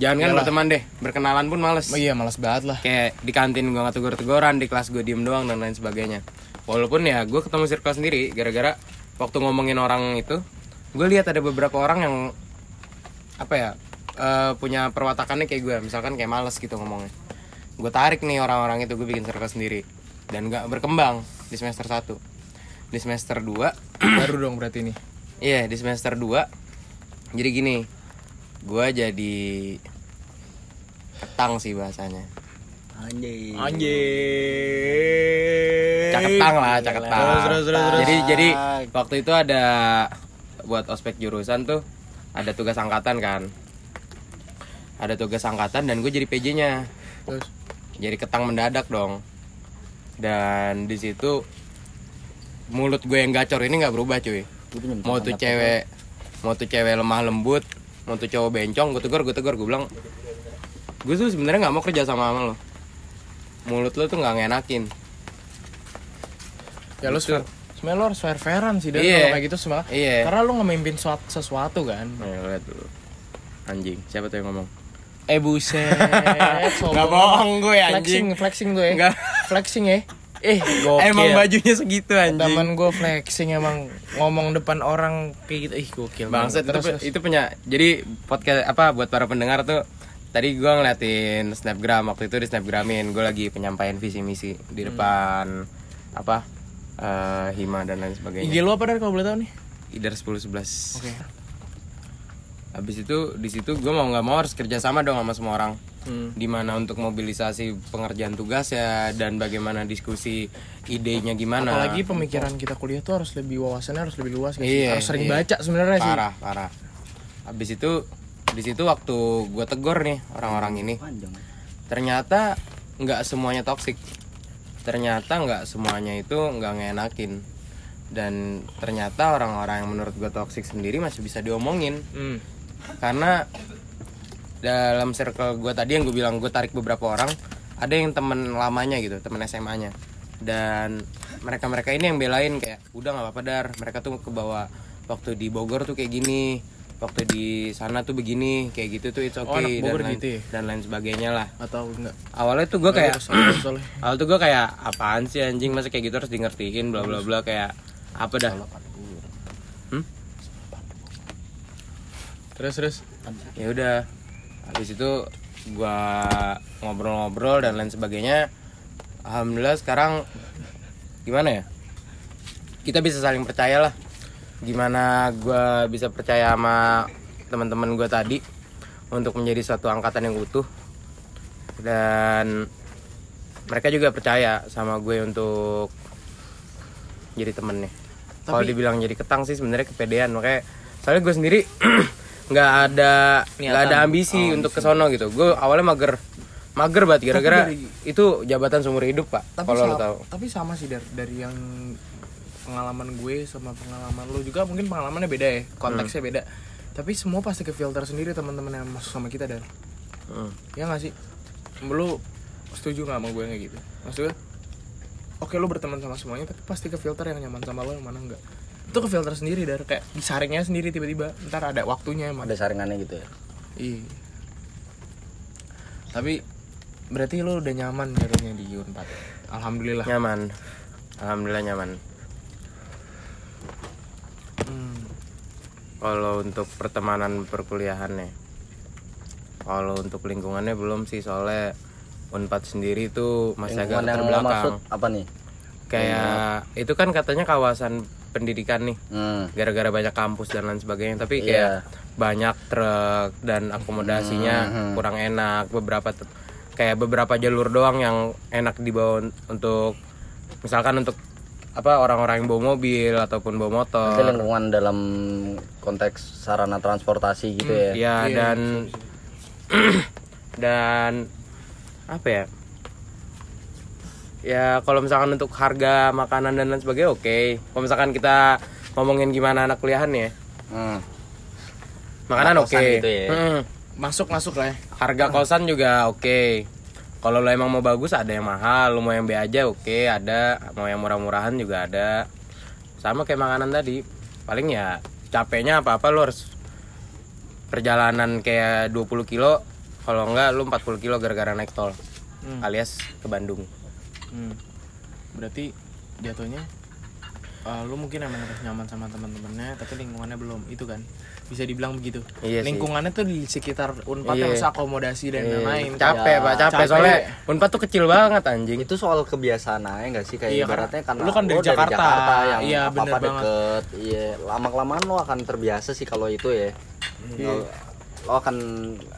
S3: Jangan kan berteman deh berkenalan pun males.
S1: Oh iya, malas banget lah.
S3: kayak di kantin gue nggak tegur-teguran di kelas gue diem doang dan lain sebagainya walaupun ya gue ketemu circle sendiri gara-gara waktu ngomongin orang itu gue lihat ada beberapa orang yang apa ya eh, punya perwatakannya kayak gue misalkan kayak males gitu ngomongnya. Gue tarik nih orang-orang itu gue bikin circle sendiri. Dan nggak berkembang di semester 1 di semester 2
S1: Baru dong berarti ini.
S3: Iya di semester 2 Jadi gini Gua jadi Ketang sih bahasanya
S2: Anjay.
S1: Anjir.
S3: Caketang lah caketang.
S1: Terus, terus, terus, terus.
S3: Jadi jadi waktu itu ada Buat ospek jurusan tuh Ada tugas angkatan kan. Ada tugas angkatan dan gue jadi PJ nya
S1: Terus?
S3: Jadi ketang mendadak dong. Dan di situ Mulut gue yang gacor ini nggak berubah cuy. Mau tuh cewek mau tuh cewek lemah lembut mau tuh cowok bencong gue tegur gue tegur gue bilang gue tuh sebenarnya nggak mau kerja sama sama lo mulut lo tuh nggak ngenakin
S1: ya lo fair. Sebenarnya lo harus fair-fairan sih dan kalau kayak gitu semua.
S3: Iya.
S1: Karena lo ngemimpin suat- sesuatu kan.
S3: Nih, lihat dulu anjing siapa tuh yang ngomong
S1: Eh buset.
S3: Nggak bohong gue,
S1: Flexing,
S3: anjing.
S1: flexing tuh ya.
S3: Nggak.
S1: Flexing ya. Eh, gokil.
S3: emang bajunya segitu anjing
S1: Temen gue flexing emang ngomong depan orang kayak gitu. Ih, gokil.
S3: bangsat itu,
S1: terus.
S3: itu punya jadi podcast apa buat para pendengar tuh tadi gue ngeliatin snapgram waktu itu di snapgramin gue lagi penyampaian visi misi di depan apa eh, hima dan lain sebagainya
S1: IG lo apa dari kalau boleh tahu nih?
S3: Idar 10 11
S1: Oke.
S3: Habis itu di situ gue mau nggak mau harus kerja sama dong sama semua orang.
S1: Hmm.
S3: Di mana untuk mobilisasi pengerjaan tugas ya dan bagaimana diskusi idenya gimana.
S1: Apalagi pemikiran kita kuliah tuh harus lebih wawasannya harus lebih luas sih?
S3: Iya,
S1: harus sering
S3: iya.
S1: baca sebenarnya sih.
S3: parah parah. Habis itu di situ waktu gue tegur nih orang-orang ini, ternyata nggak semuanya toksik. Ternyata nggak semuanya itu nggak ngenakin. Dan ternyata orang-orang yang menurut gue toksik sendiri masih bisa diomongin.
S1: Hmm.
S3: karena dalam circle gue tadi yang gue bilang gue tarik beberapa orang ada yang temen lamanya gitu temen SMA nya dan mereka mereka ini yang belain kayak udah nggak apa-apa dar mereka tuh ke bawah waktu di Bogor tuh kayak gini waktu di sana tuh begini kayak gitu tuh it's
S1: Oh,
S3: okay
S1: Bogor
S3: dan lain,
S1: gitu ya?
S3: dan lain sebagainya lah
S1: Atau enggak?
S3: awalnya tuh gue kayak
S1: Soalnya- soalnya.
S3: awal tuh gue kayak apaan sih anjing masa kayak gitu harus di ngertiin bla bla bla kayak apa dah hmm?
S1: Terus terus.
S3: ya udah habis itu gua ngobrol-ngobrol dan lain sebagainya alhamdulillah sekarang gimana ya kita bisa saling percaya lah gimana gua bisa percaya sama teman-teman gua tadi untuk menjadi suatu angkatan yang utuh. Dan mereka juga percaya sama gue untuk jadi temennya. Kalau dibilang jadi ketang sih sebenarnya kepedean. Makanya soalnya gue sendiri nggak ada nggak ada ambisi untuk ke sono gitu. Gue awalnya mager mager banget. Gara-gara itu jabatan seumur hidup pak.
S1: Tapi
S3: kalau lo tahu.
S1: tapi sama sih dari dari yang pengalaman gue sama pengalaman lo juga mungkin pengalamannya beda ya, konteksnya
S3: Hmm.
S1: beda. Tapi semua pasti ke filter sendiri teman-teman yang masuk sama kita dan
S3: Hmm.
S1: ya nggak sih? Lo setuju nggak sama gue kayak gitu? Maksudnya Oke lo berteman sama semuanya tapi pasti ke filter yang nyaman sama lo yang mana enggak itu ke filter sendiri dari kayak disaringnya sendiri tiba-tiba ntar ada waktunya emang
S2: Ada saringannya gitu ya.
S1: Iya. Tapi berarti lo udah nyaman jatuhnya di Unpad. Alhamdulillah.
S3: nyaman alhamdulillah nyaman
S1: Hmm.
S3: kalau untuk pertemanan perkuliahannya kalau untuk lingkungannya belum sih soalnya Unpad sendiri tuh masih agak terbelakang
S2: maksud apa nih?
S3: kayak itu kan katanya kawasan pendidikan nih
S2: Hmm.
S3: gara-gara banyak kampus dan lain sebagainya tapi
S2: Iya.
S3: kayak banyak truk dan akomodasinya
S2: Hmm.
S3: kurang enak beberapa kayak beberapa jalur doang yang enak dibawa un- untuk misalkan untuk apa orang-orang yang bawa mobil ataupun bawa
S2: Itu
S3: motor
S2: lingkungan dalam konteks sarana transportasi gitu ya.
S3: ya dan dan apa ya ya kalau misalkan untuk harga makanan dan lain sebagainya oke kalau misalkan kita ngomongin gimana anak kuliahan ya
S2: Hmm.
S3: makanan oke
S2: kosan gitu ya.
S3: Mm.
S1: Masuk masuk lah ya.
S3: harga kosan juga oke kalau lo emang mau bagus ada yang mahal. Lo mau yang B aja oke ada. Mau yang murah-murahan juga ada. Sama kayak makanan tadi. Paling ya capeknya apa apa lo harus perjalanan kayak 20 kilo. Kalau enggak lo 40 kilo gara-gara naik tol
S1: Hmm.
S3: alias ke Bandung.
S1: Hmm. Berarti jatuhnya eh, lu mungkin emang udah nyaman sama teman-temannya tapi lingkungannya belum. Itu kan bisa dibilang begitu
S3: Iya sih.
S1: lingkungannya tuh di sekitar unpad
S3: Iya.
S1: yang harus akomodasi dan lain-lain
S3: capek
S2: Ya,
S3: pak capek,
S1: capek.
S3: soalnya unpad tuh kecil banget anjing
S2: Itu soal kebiasaan aja nggak sih kayak
S1: Iya,
S2: ibaratnya karena
S1: lu kan dari
S2: lo
S1: Jakarta.
S2: yang
S1: Iya, bener banget.
S2: deket. Iya, lama kelamaan lo akan terbiasa sih kalau itu ya.
S1: Iya.
S2: Lo, lo akan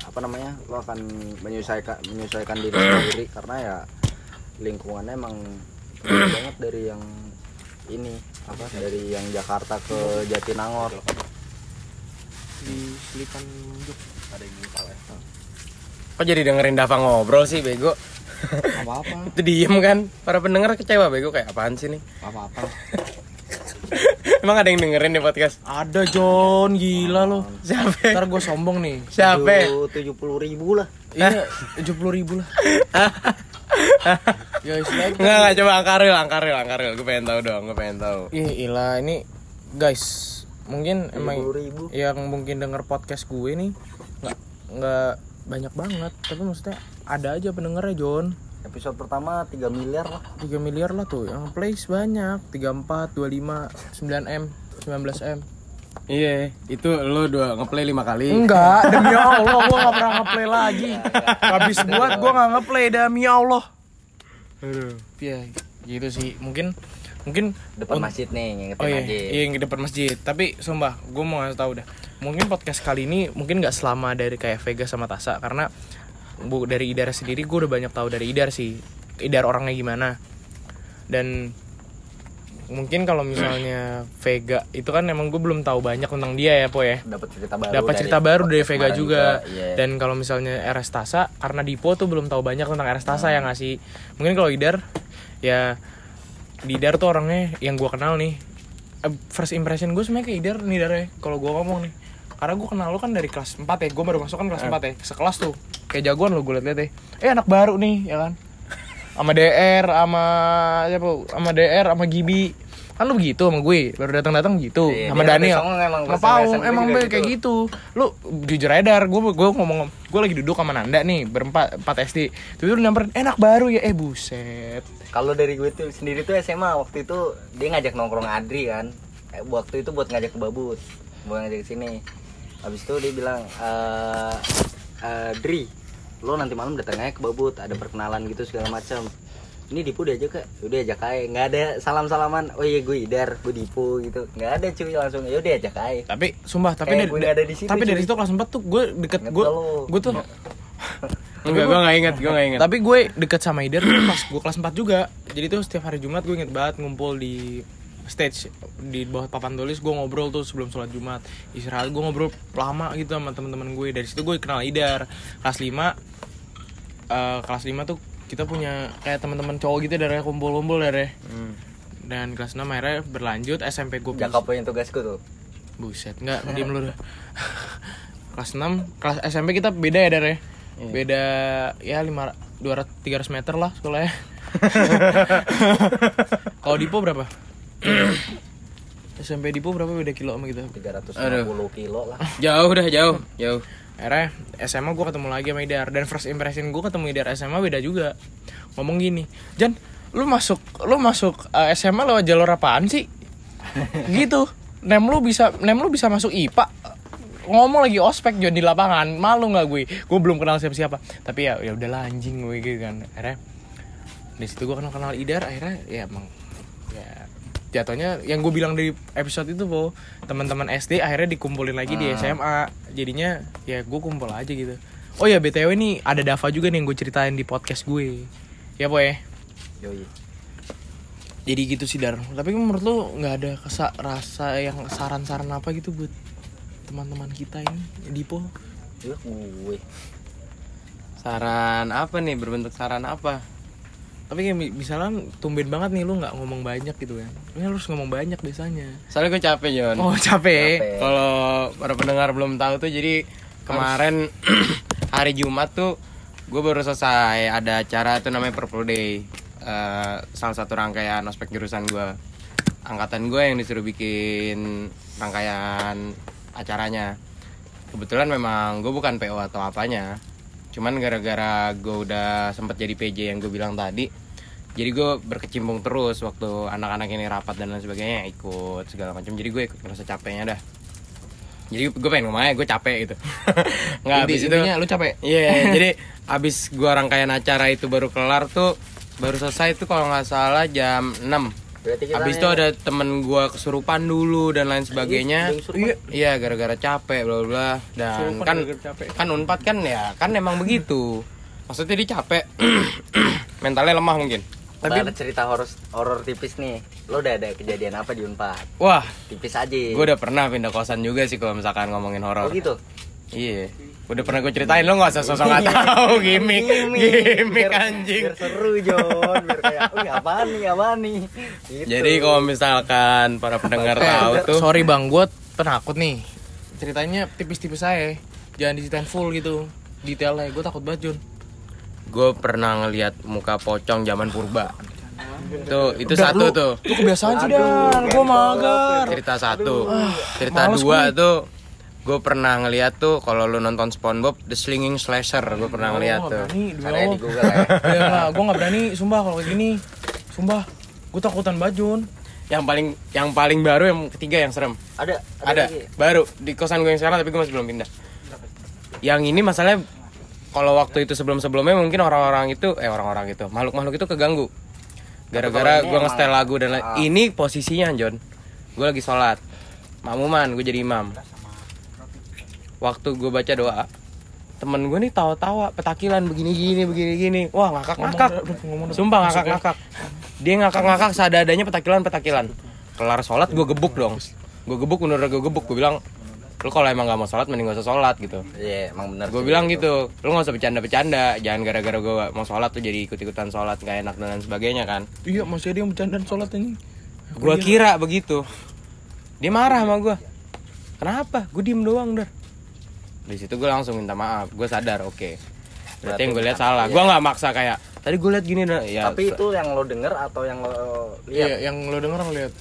S2: apa namanya? Lo akan menyesuaikan menyesuaikan diri sendiri karena ya lingkungannya emang beda banget dari yang ini apa dari yang Jakarta ke Jatinangor.
S1: Di selipan juk
S2: Ada yang kepala.
S3: kok jadi dengerin Dava ngobrol sih bego?
S1: Apa-apa.
S3: Itu diem kan? Para pendengar kecewa bego. Kayak apaan sih nih
S1: apa-apa.
S3: Emang ada yang dengerin di podcast?
S1: Ada John. Gila lo.
S3: Siapa?
S1: Ntar gue sombong nih.
S3: Siapa?
S2: Tujuh puluh ribu lah.
S1: iya tujuh puluh ribu lah. Ya istilahnya
S3: Enggak, enggak, coba angkaril, angkaril, angkaril. Gue pengen tahu dong, gue pengen tahu.
S1: Ih, ilah ini guys mungkin emang
S2: 70.000.
S1: yang mungkin denger podcast gue nih nggak nggak banyak banget. Tapi maksudnya ada aja pendengarnya John
S2: Episode pertama 3 miliar lah.
S1: 3 miliar lah tuh yang plays banyak. 34 25 9M 19M
S3: Iya, itu lo dua ngeplay lima kali.
S1: Enggak demi Allah gua nggak pernah ngeplay lagi. Habis buat gua nggak ngeplay demi Allah.
S3: Aduh.
S1: ya gitu sih. Mungkin mungkin
S2: Depan
S1: un-
S2: masjid nih, ngingetin
S1: Oh iya,
S2: aja.
S1: iya yang di depan masjid. Tapi sumpah, gue mau ngasih tahu dah. Mungkin podcast kali ini mungkin nggak selama dari kayak Vega sama Tasa karena bu dari Idar sendiri gue udah banyak tahu dari Idar sih. Idar orangnya gimana. Dan mungkin kalau misalnya Vega itu kan emang gue belum tahu banyak tentang dia ya po ya.
S2: dapat cerita baru
S1: Dapat
S2: dari
S1: cerita baru dari Vega
S2: kemarin
S1: juga.
S2: iya.
S1: Dan kalau misalnya RS Tasa karena Dipo tuh belum tahu banyak tentang RS Tasa ya nggak sih. Mungkin kalau Idar ya Didar tuh orangnya yang gua kenal nih. Eh, first impression gue sebenarnya ke Idar nih Dar ya kalau gua ngomong nih. Karena gue kenal lu kan dari kelas 4 ya gue baru masuk kan kelas 4 ya sekelas tuh. Kayak jagoan lu gue liat-liat ya. Eh anak baru nih ya kan? Sama DR sama siapa? Sama DR sama Gibi kan lu begitu sama gue baru datang datang gitu
S2: Iya,
S1: sama Daniel. sama Paung
S2: Indonesia
S1: emang
S2: gue
S1: be
S2: juga
S1: kayak gitu. Lu jujur aja dar gue gue ngomong gue lagi duduk sama Nanda nih berempat 4 SD itu lu nyamperin enak baru ya. Eh buset.
S2: Kalau dari gue tuh sendiri tuh SMA waktu itu dia ngajak nongkrong Adri kan. Eh, waktu itu buat ngajak ke Babut buat ngajak ke sini. Habis itu dia bilang eh eh, Dri lo nanti malam datang aja ke Babut ada perkenalan gitu segala macam ini Dipu diajak ke? Udah ajak aja nggak ada salam salaman oh iya gue Idar gue Dipu gitu. Nggak ada cuy langsung. Ya udah ajak aja
S1: tapi sumpah tapi
S2: Eh,
S1: dari,
S2: gue ada di situ,
S1: tapi dari
S2: cuy.
S1: situ kelas 4 tuh gue deket gue gue tuh
S3: Enggak, gue gak inget, gue gak inget
S1: tapi gue deket sama Idar tuh pas gue kelas 4 juga. Jadi tuh setiap hari Jumat gue inget banget ngumpul di stage di bawah papan tulis gue ngobrol tuh sebelum sholat Jumat. Istirahat gue ngobrol lama gitu sama teman-teman gue dari situ gue kenal Idar. Kelas 5 eh, kelas 5 tuh kita punya kayak teman-teman cowok gitu dari kumpul-kumpul dari
S3: Hmm.
S1: dan kelas 6 akhirnya berlanjut SMP gue
S2: yang tugasku tuh
S1: Buset, enggak diem lu dah. kelas 6, kelas SMP kita beda ya, Dar ya? Beda ya 5 200 300 meter lah sekolahnya. Kalau Dipo berapa? SMP Dipo berapa beda kilo sama kita?
S2: 350 kilo lah
S3: Jauh dah, jauh, jauh
S1: Akhirnya SMA gue ketemu lagi sama Idar dan first impression gue ketemu Idar SMA beda juga. Ngomong gini, "Jan, lu masuk lu masuk eh, SMA lewat jalur apaan sih?" gitu. Nem lu bisa nem lu bisa masuk IPA. Ngomong lagi ospek Jon di lapangan, malu nggak gue? Gue belum kenal siapa-siapa. Tapi ya ya udahlah anjing gue gitu kan. Akhirnya di situ gue kenal kenal Idar akhirnya ya emang ya jatuhnya yang gue bilang di episode itu po teman-teman SD akhirnya dikumpulin lagi di SMA jadinya ya gue kumpul aja gitu. Oh ya btw nih ada Dava juga nih yang gue ceritain di podcast gue. Ya po ya?
S2: Yoi.
S1: jadi gitu sih dar. Tapi menurut lu nggak ada kesa rasa yang saran-saran apa gitu buat teman-teman kita ini Dipo
S2: Ya, gue.
S3: Saran apa nih, berbentuk saran apa?
S1: Tapi kayak mi- misalnya tumben banget nih lu nggak ngomong banyak gitu kan lu harus ngomong banyak biasanya
S3: Soalnya gue capek Jon.
S1: oh capek
S2: Capek.
S3: Kalau para pendengar belum tahu tuh jadi kemarin hari Jumat tuh gue baru selesai ada acara tuh namanya Purple Day. Eh, salah satu rangkaian ospek jurusan gue. Angkatan gue yang disuruh bikin rangkaian acaranya. Kebetulan memang gue bukan PO atau apanya. Cuman gara-gara gue udah sempet jadi PJ yang gue bilang tadi, jadi gue berkecimpung terus waktu anak-anak ini rapat dan lain sebagainya ikut segala macam jadi gue ikut ngerasa capeknya dah jadi gue pengen ngomongnya gue capek gitu nggak
S1: Inti-
S3: habis itu
S1: lu capek
S3: iya jadi abis gue rangkaian acara itu baru kelar tuh baru selesai tuh kalau nggak salah jam 6
S2: Berarti kita
S3: Abis itu ada temen gue kesurupan dulu dan lain sebagainya.
S2: Iya.
S3: Iya, gara-gara capek bla bla bla. Dan
S1: Kesurupan
S3: kan
S1: capek.
S3: kan Unpad kan ya, kan emang begitu. Maksudnya dia capek. Mentalnya lemah mungkin.
S2: Tapi ada cerita horor horor tipis nih. Lo udah ada kejadian apa di Unpad?
S3: Wah,
S2: Tipis aja.
S3: gue udah pernah pindah kosan juga sih kalau misalkan ngomongin horor.
S2: Oh gitu.
S3: Iya. Udah pernah gue ceritain lo gak usah sosok gak tahu gimmick gimmick
S2: Biar-
S3: anjing.
S2: Biar seru Jon, biar kayak, oh apaan nih, apaan nih. Gitu.
S3: Jadi kalau misalkan para pendengar
S1: Eh,
S3: tahu tuh
S1: sorry bang gue penakut nih ceritanya tipis-tipis saya jangan diceritain full gitu detailnya gue takut banget Jun
S3: gue pernah ngelihat muka pocong zaman purba. Tuh, itu
S1: Udah,
S3: satu
S1: lu-
S3: tuh.
S1: lu kebiasaan sih dan gue mager
S3: Cerita satu. Cerita
S1: males
S3: dua
S1: gue.
S3: tuh gue pernah ngeliat tuh kalau lu nonton SpongeBob The Slinging Slasher gue pernah ngeliat
S1: Gua
S3: tuh.
S1: berani
S2: Caranya
S1: Allah.
S2: di Google ya.
S1: ya lah gue nggak berani sumpah kalau kayak gini sumpah gue takutan banget Jun
S3: Yang paling yang paling baru yang ketiga yang serem.
S2: Ada,
S3: Ada,
S2: lagi.
S3: baru di kosan gue yang sekarang tapi gue masih belum pindah. Yang ini masalahnya kalau waktu itu sebelum-sebelumnya mungkin orang-orang itu eh orang-orang itu makhluk-makhluk itu keganggu. Gara-gara gue ngestel lagu dan lain.
S2: Ah.
S3: Ini posisinya John. Gue lagi sholat. Makmuman, gue jadi imam. Waktu gue baca doa, temen gue nih tawa-tawa, petakilan begini-gini, begini-gini. Wah ngakak-ngakak.
S1: Ngomong dah, ngomong dah.
S3: Sumpah ngakak-ngakak. Dia ngakak-ngakak seadanya petakilan-petakilan. Kelar sholat gue gebuk dong. Gue gebuk bener gue gebuk. Gue bilang, lu kalau emang gak mau sholat mending gak usah sholat gitu.
S2: Iya, emang benar.
S3: Gue bilang gitu, lu gak usah bercanda-bercanda. Jangan gara-gara gue mau sholat tuh jadi ikut-ikutan sholat gak enak dan lain sebagainya kan.
S1: iya masih ada yang bercandaan sholat ini
S3: Gue kira begitu. Dia marah sama gue. Kenapa? Gue diem doang dar. Di situ gue langsung minta maaf. Gue sadar, oke. Berarti yang gue lihat salah. Gue nggak maksa kayak tadi gue lihat gini dah. Ya,
S2: Tapi itu yang lo denger atau yang lo
S1: iya
S2: lihat?
S1: yang lo denger ngeliat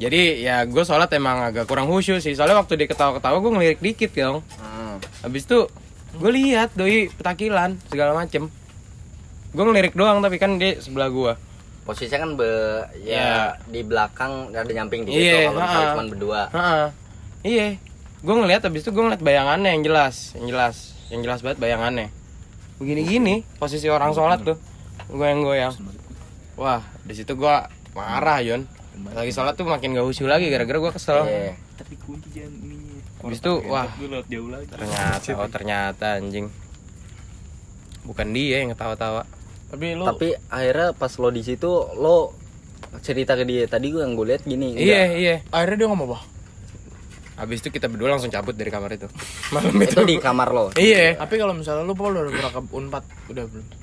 S3: Jadi ya gue sholat emang agak kurang khusyuk sih. Soalnya waktu dia ketawa-ketawa gue ngelirik dikit dong.
S2: Hmm.
S3: Habis itu gue lihat doi petakilan segala macem. Gue ngelirik doang tapi kan dia sebelah gue.
S2: Posisinya kan be, ya di belakang ada nyamping di
S3: Iya,
S2: kalau misalnya cuma berdua.
S3: Heeh. Iya. Gue ngeliat habis itu gue ngeliat bayangannya yang jelas, yang jelas, yang jelas banget bayangannya. Begini-gini posisi orang sholat tuh, goyang-goyang. Wah, di situ gue marah Yon. Lagi sholat tuh makin gak khusyuk lagi gara-gara gue kesel.
S2: Iya.
S4: Tapi kunci jangan ininya.
S3: Habis itu wah
S4: jauh lagi.
S3: ternyata oh ternyata anjing. Bukan dia yang ketawa-tawa.
S1: tapi lo
S2: Tapi akhirnya pas lo di situ lo cerita ke dia tadi gue yang gue lihat gini.
S3: Iya iya.
S1: akhirnya dia ngomong apa
S3: Habis itu kita berdua langsung cabut dari kamar itu. Malam itu.
S2: Itu di kamar lo.
S3: Iya.
S1: tapi kalau misalnya lo Paul udah pernah ke unpad udah belum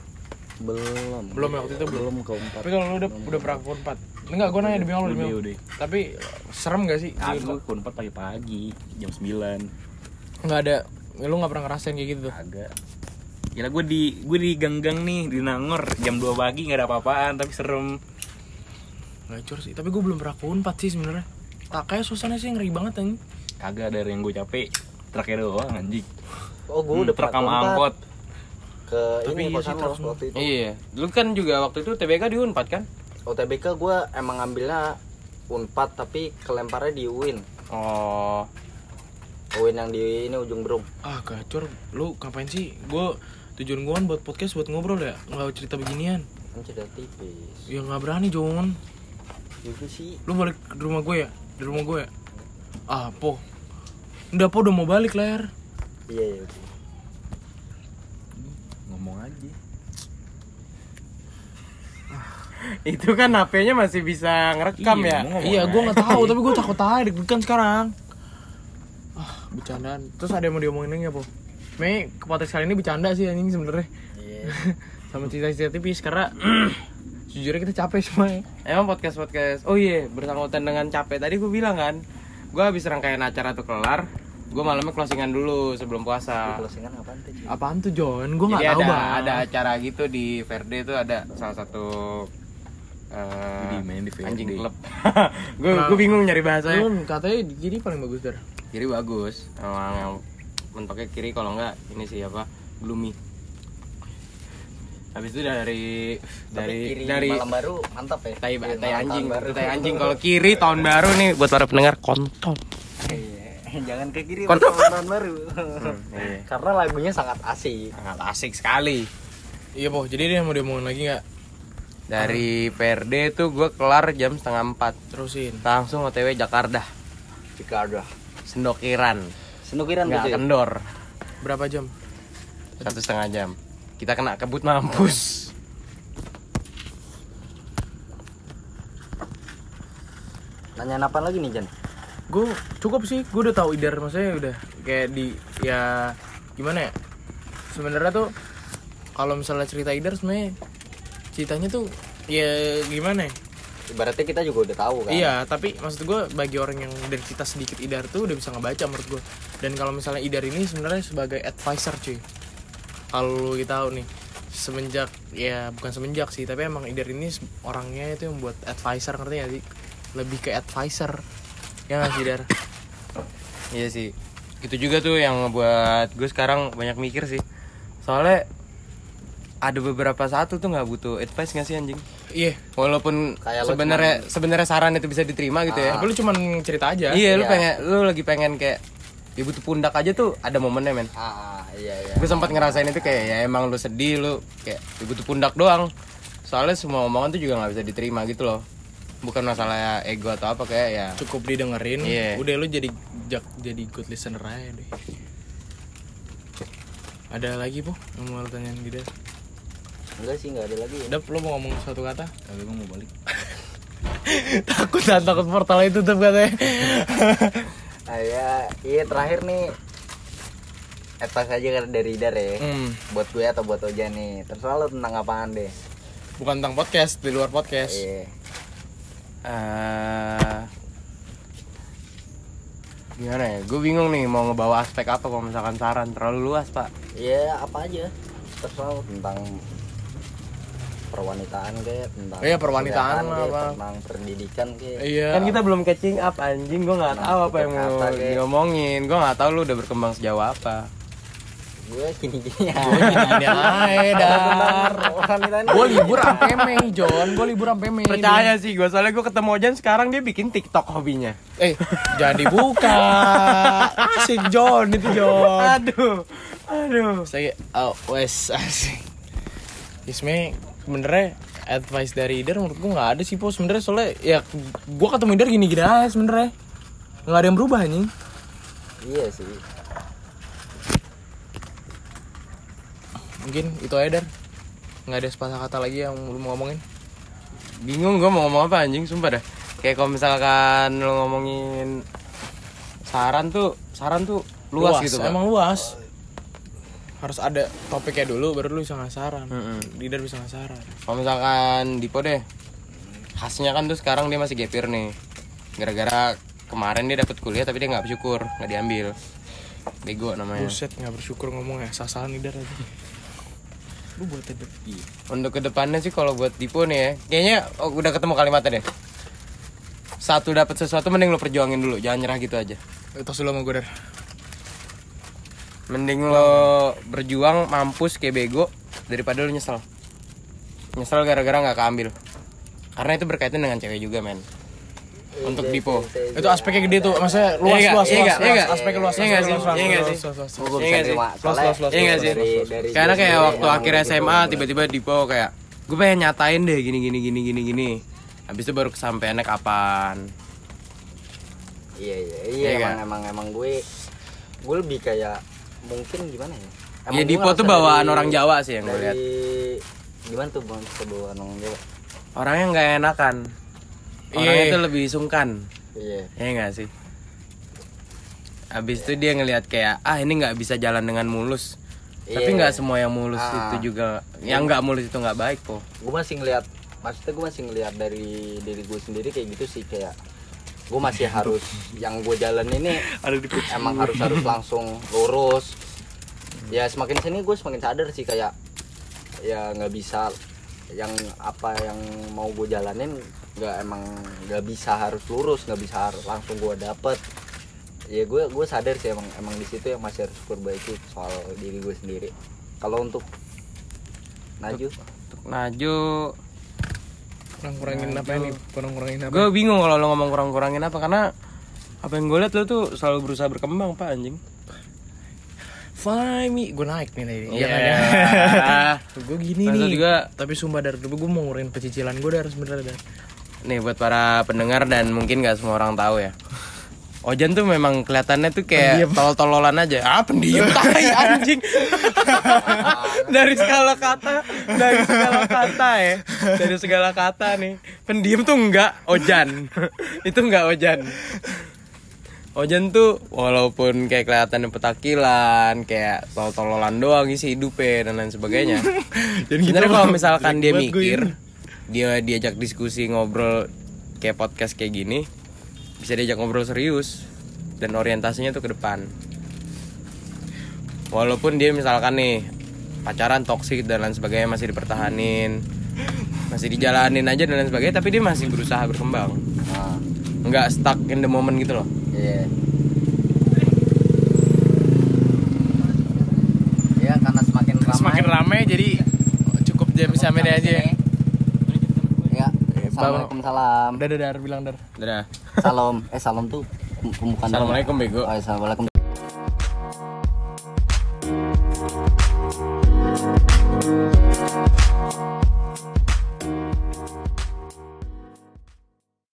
S2: Belum.
S1: belum ya waktu itu belum
S2: Belum ke empat.
S1: tapi kalau lo udah udah pernah ke unpad enggak gue nanya demi Allah demi Allah tapi serem gak sih
S4: Aku
S1: Unpad?
S4: kunpad pagi-pagi jam 9
S1: nggak ada lo nggak pernah ngerasain kayak gitu
S4: Agak Gila gue di gue di gang-gang nih di Nangor jam 2 pagi nggak ada apa-apaan tapi serem.
S1: ngacur sih tapi gue belum pernah ke unpad sih sebenarnya tak kayak suasananya sih ngeri banget anjing
S4: Kagak dari yang gue capek traknya doang anjing.
S2: Oh gue
S4: Hmm,
S2: udah Unpad.
S4: angkot.
S2: Ke
S1: Tapi
S2: ini
S1: iya
S2: kosan lo waktu itu.
S3: Iya. Lu kan juga waktu itu TBK di Unpad kan?
S2: OTBK gue emang ngambilnya Unpad tapi kelemparnya di UIN.
S3: Oh.
S2: UIN yang di ini ujung Berung.
S1: ah gacor lu ngapain sih gue tujuan gue kan buat podcast buat ngobrol ya nggak cerita beginian
S2: Kan cerita tipis.
S1: ya nggak berani Jon
S2: Juga sih.
S1: lu balik ke rumah gue ya di rumah gue ya ah po udah po udah mau balik ler
S2: Iya iya.
S4: Ngomong aja.
S3: Itu kan HP-nya masih bisa ngerekam
S4: Iya,
S3: ya?
S4: ngomong
S1: iya gue nggak tahu tapi gue takut aja deg-degan sekarang ah bercandaan terus ada yang mau diomongin lagi apa Mei ke podcast kali ini bercanda sih anjing sebenarnya
S2: Iya.
S1: sama cerita-cerita tipis karena jujurnya kita capek semua ya.
S3: Emang podcast podcast. Oh iya, bersangkutan dengan capek tadi gue bilang kan, gue habis rangkaian acara tuh kelar, gue malamnya closingan dulu sebelum puasa.
S2: Closingan apaan tuh?
S1: Apaan tuh John? Gue nggak tahu
S3: ada
S1: bang.
S3: ada acara gitu di Verde itu ada salah satu eh,
S4: Di main di Verde.
S3: anjing klub. gue gue bingung nyari bahasanya.
S1: Lu katanya di kiri paling bagus dar.
S3: Kiri bagus, emang yang mentoknya kiri kalau enggak ini sih apa gloomy. Habis itu dari dari
S2: kiri
S3: dari
S2: malam baru mantap ya.
S3: tai,
S2: Kiri
S3: tai anjing,
S2: baru.
S3: tai anjing kalau kiri tahun baru nih buat para pendengar kontol.
S2: Jangan ke kiri tahun baru.
S3: iya.
S2: Karena lagunya sangat asik.
S3: Sangat asik sekali.
S1: Iya boh. Jadi dia mau diomongin lagi nggak?
S3: Dari PRD tuh gue kelar jam setengah empat
S1: Terusin.
S3: Langsung OTW Jakarta
S2: Jika ada.
S3: Sendokiran
S2: Senukiran tuh.
S3: Nggak kendor
S1: Berapa jam?
S3: Satu setengah jam Kita kena kebut mampus
S2: Nanya apa lagi nih Jan?
S1: Gue cukup sih. Gue udah tahu idar maksudnya udah kayak di ya gimana ya? Sebenarnya tuh kalau misalnya cerita idar sebenarnya ceritanya tuh ya gimana ya?
S2: Ibaratnya kita juga udah tahu kan.
S1: Iya, tapi maksud gue bagi orang yang dari cerita sedikit idar tuh udah bisa ngebaca menurut gue. Dan kalau misalnya idar ini sebenarnya sebagai advisor cuy. Kalau lu tahu nih semenjak ya bukan semenjak sih, tapi emang idar ini orangnya itu yang buat advisor ngerti gak sih? Lebih ke advisor. Ya nggak sih idar?
S3: Iya sih Itu juga tuh yang ngebuat gue sekarang banyak mikir sih Soalnya ada beberapa saat tuh nggak butuh advice nggak sih anjing
S1: Iya.
S3: walaupun
S2: Kayak lo
S3: sebenarnya sebenarnya saran itu bisa diterima gitu ya
S1: Tapi lu cuman cerita aja.
S3: iya lu
S2: Iya.
S3: pengen lu lagi pengen kayak ya butuh pundak aja tuh ada momennya men
S2: Ah, iya iya.
S3: gue sempat ngerasain itu kayak ya emang lu sedih lu kayak ya butuh pundak doang soalnya semua omongan tuh juga nggak bisa diterima gitu loh bukan masalah ego atau apa kayak ya
S1: Cukup didengerin.
S3: Iya.
S1: Udah lu jadi jak, jadi good listener aja deh. Ada lagi po yang mau tanyain Didar?
S2: Enggak sih, enggak ada lagi ya.
S1: Dap, lu mau ngomong satu kata?
S4: Kagak gua mau balik.
S1: takut ah, takut portal itu tutup katanya.
S2: Ah, ya, iya terakhir nih advice aja kan dari Dar ya.
S1: hmm,
S2: Buat gue atau buat Oja nih. Terserah lo tentang apaan deh.
S1: bukan tentang podcast, di luar podcast.
S2: Iya.
S3: Eh gimana ya gue bingung nih mau ngebawa aspek apa kalau misalkan saran terlalu luas pak
S2: Iya, apa aja. Terserah tentang perwanitaan kayak tentang
S1: Iya, perwanitaan lah,
S2: kayak,
S1: apa.
S2: tentang pendidikan kayak
S1: Iya.
S3: kan kita belum catching up anjing gue nggak tahu apa yang mau
S2: kayak.
S3: diomongin gue nggak tahu lu udah berkembang sejauh apa
S2: gue gini-gini ya.
S1: Gini aja dar.
S2: Perwanitaan
S1: Gue libur sampai Mei, John. Gue libur sampai Mei.
S3: percaya sih gue soalnya gue ketemu Ojan sekarang dia bikin TikTok hobinya
S1: Eh, jangan dibuka. Asik John itu John.
S3: aduh aduh
S1: Saya oh, wes asik. Isme sebenernya advice dari Idar menurut gue nggak ada sih po sebenernya soalnya ya gue ketemu Idar gini-gini aja sebenernya nggak ada yang berubah anjing
S2: Iya sih.
S1: Mungkin itu aja Dar nggak ada sepatah kata lagi yang lu mau ngomongin.
S3: Bingung gue mau ngomong apa anjing sumpah dah. Kayak kalau misalkan lu ngomongin saran tuh saran tuh luas, gitu Pak.
S1: emang luas. Harus ada topiknya dulu baru lu bisa ngasih saran.
S3: Mm-mm.
S1: Idar bisa ngasih saran.
S3: Kalau misalkan Dipo deh khasnya kan tuh sekarang dia masih gapir nih. Gara-gara kemarin dia dapat kuliah tapi dia nggak bersyukur nggak diambil. Bego namanya.
S1: Buset nggak bersyukur ngomongnya. Sasaran Idar aja lu buat tebet
S3: untuk ke depannya sih kalau buat Dipo nih ya kayaknya oh, udah ketemu kalimatnya deh. Satu dapat sesuatu mending lo perjuangin dulu jangan nyerah gitu aja.
S1: Tos dulu sama gue Dar.
S3: Mending lo berjuang mampus kayak bego daripada lo nyesel. Nyesel gara-gara nggak keambil. Karena itu berkaitan dengan cewek juga men untuk Dipo
S1: itu aspeknya gede tuh maksudnya luas
S3: Iya nggak?
S1: luas
S3: Iya
S1: luas
S3: nggak? Iya
S1: luas
S3: nggak?
S1: aspeknya luas
S3: Iya nggak
S1: aspeknya
S3: sih?
S1: luas,
S3: Iya
S1: luas,
S3: sih?
S1: luas, luas, luas.
S3: Iya Iya
S2: dari
S3: karena kayak waktu
S2: emang
S3: akhir. SMA tiba-tiba Dipo kayak gue pengen nyatain deh gini gini gini gini gini habis itu baru kesampaiannya kapan
S2: Iya iya iya
S3: Iya
S2: emang, emang emang gue gue lebih kayak mungkin gimana ya?
S3: ya
S2: gue
S3: Dipo tuh bawaan
S2: dari-
S3: orang Jawa sih yang gue lihat
S2: gimana tuh bang bawaan orang Jawa?
S3: orangnya nggak enakan orangnya
S1: Iya.
S3: tuh lebih sungkan
S2: Iya.
S3: ya nggak sih habis itu dia ngelihat kayak ah ini nggak bisa jalan dengan mulus Tapi
S2: Iya.
S3: nggak semua yang mulus
S2: Ah.
S3: itu juga, yang nggak mulus itu nggak baik kok.
S2: gue masih ngelihat maksudnya gue masih ngelihat dari diri gue sendiri kayak gitu sih kayak gue masih harus yang gue jalan ini emang harus harus langsung lurus ya semakin sini gue semakin sadar sih kayak ya nggak bisa yang apa yang mau gue jalanin nggak emang nggak bisa harus lurus nggak bisa harus langsung gue dapet. Ya gue gue sadar sih emang emang di situ yang masih harus perbaiki soal diri gue sendiri. Kalau untuk Naju?
S3: Untuk Naju,
S1: kurang-kurangin apa ini? Kurang-kurangin apa?
S3: Gue bingung kalau lo ngomong kurang-kurangin apa karena apa yang gue lihat lo tuh selalu berusaha berkembang pak anjing.
S1: fly me gue naik nih tadi
S3: Iya.
S1: kan? Ya gue gini
S3: Masa
S1: nih.
S3: juga
S1: tapi sumpah dari dulu gue mau ngurin pecicilan gue udah harus bener dar
S3: nih buat para pendengar dan mungkin nggak semua orang tahu ya. Ojan tuh memang kelihatannya tuh kayak tolol-tololan aja. Ah, pendiam tai anjing. dari segala kata, dari segala kata ya. Dari segala kata nih. Pendiam tuh enggak Ojan. Itu enggak Ojan. Ojan tuh walaupun kayak kelihatan petakilan, kayak tol-tololan doang isi hidupnya dan lain sebagainya. Sebenarnya kalau misalkan dia mikir. Dia diajak diskusi ngobrol kayak podcast kayak gini, bisa diajak ngobrol serius dan orientasinya tuh ke depan. Walaupun dia misalkan nih pacaran toksik dan lain sebagainya masih dipertahanin, masih dijalanin aja dan lain sebagainya, tapi dia masih berusaha berkembang,
S2: nah,
S3: nggak stuck in the moment gitu loh.
S2: iya. Ya karena semakin ramai
S1: semakin ramai. jadi cukup jam sampai ini aja.
S2: ya assalamualaikum salam.
S1: Udah dar. Bilang dar.
S3: Dadah.
S2: salam. Eh salam tuh pembukaan
S3: Assalamualaikum bego.
S2: oh, assalamualaikum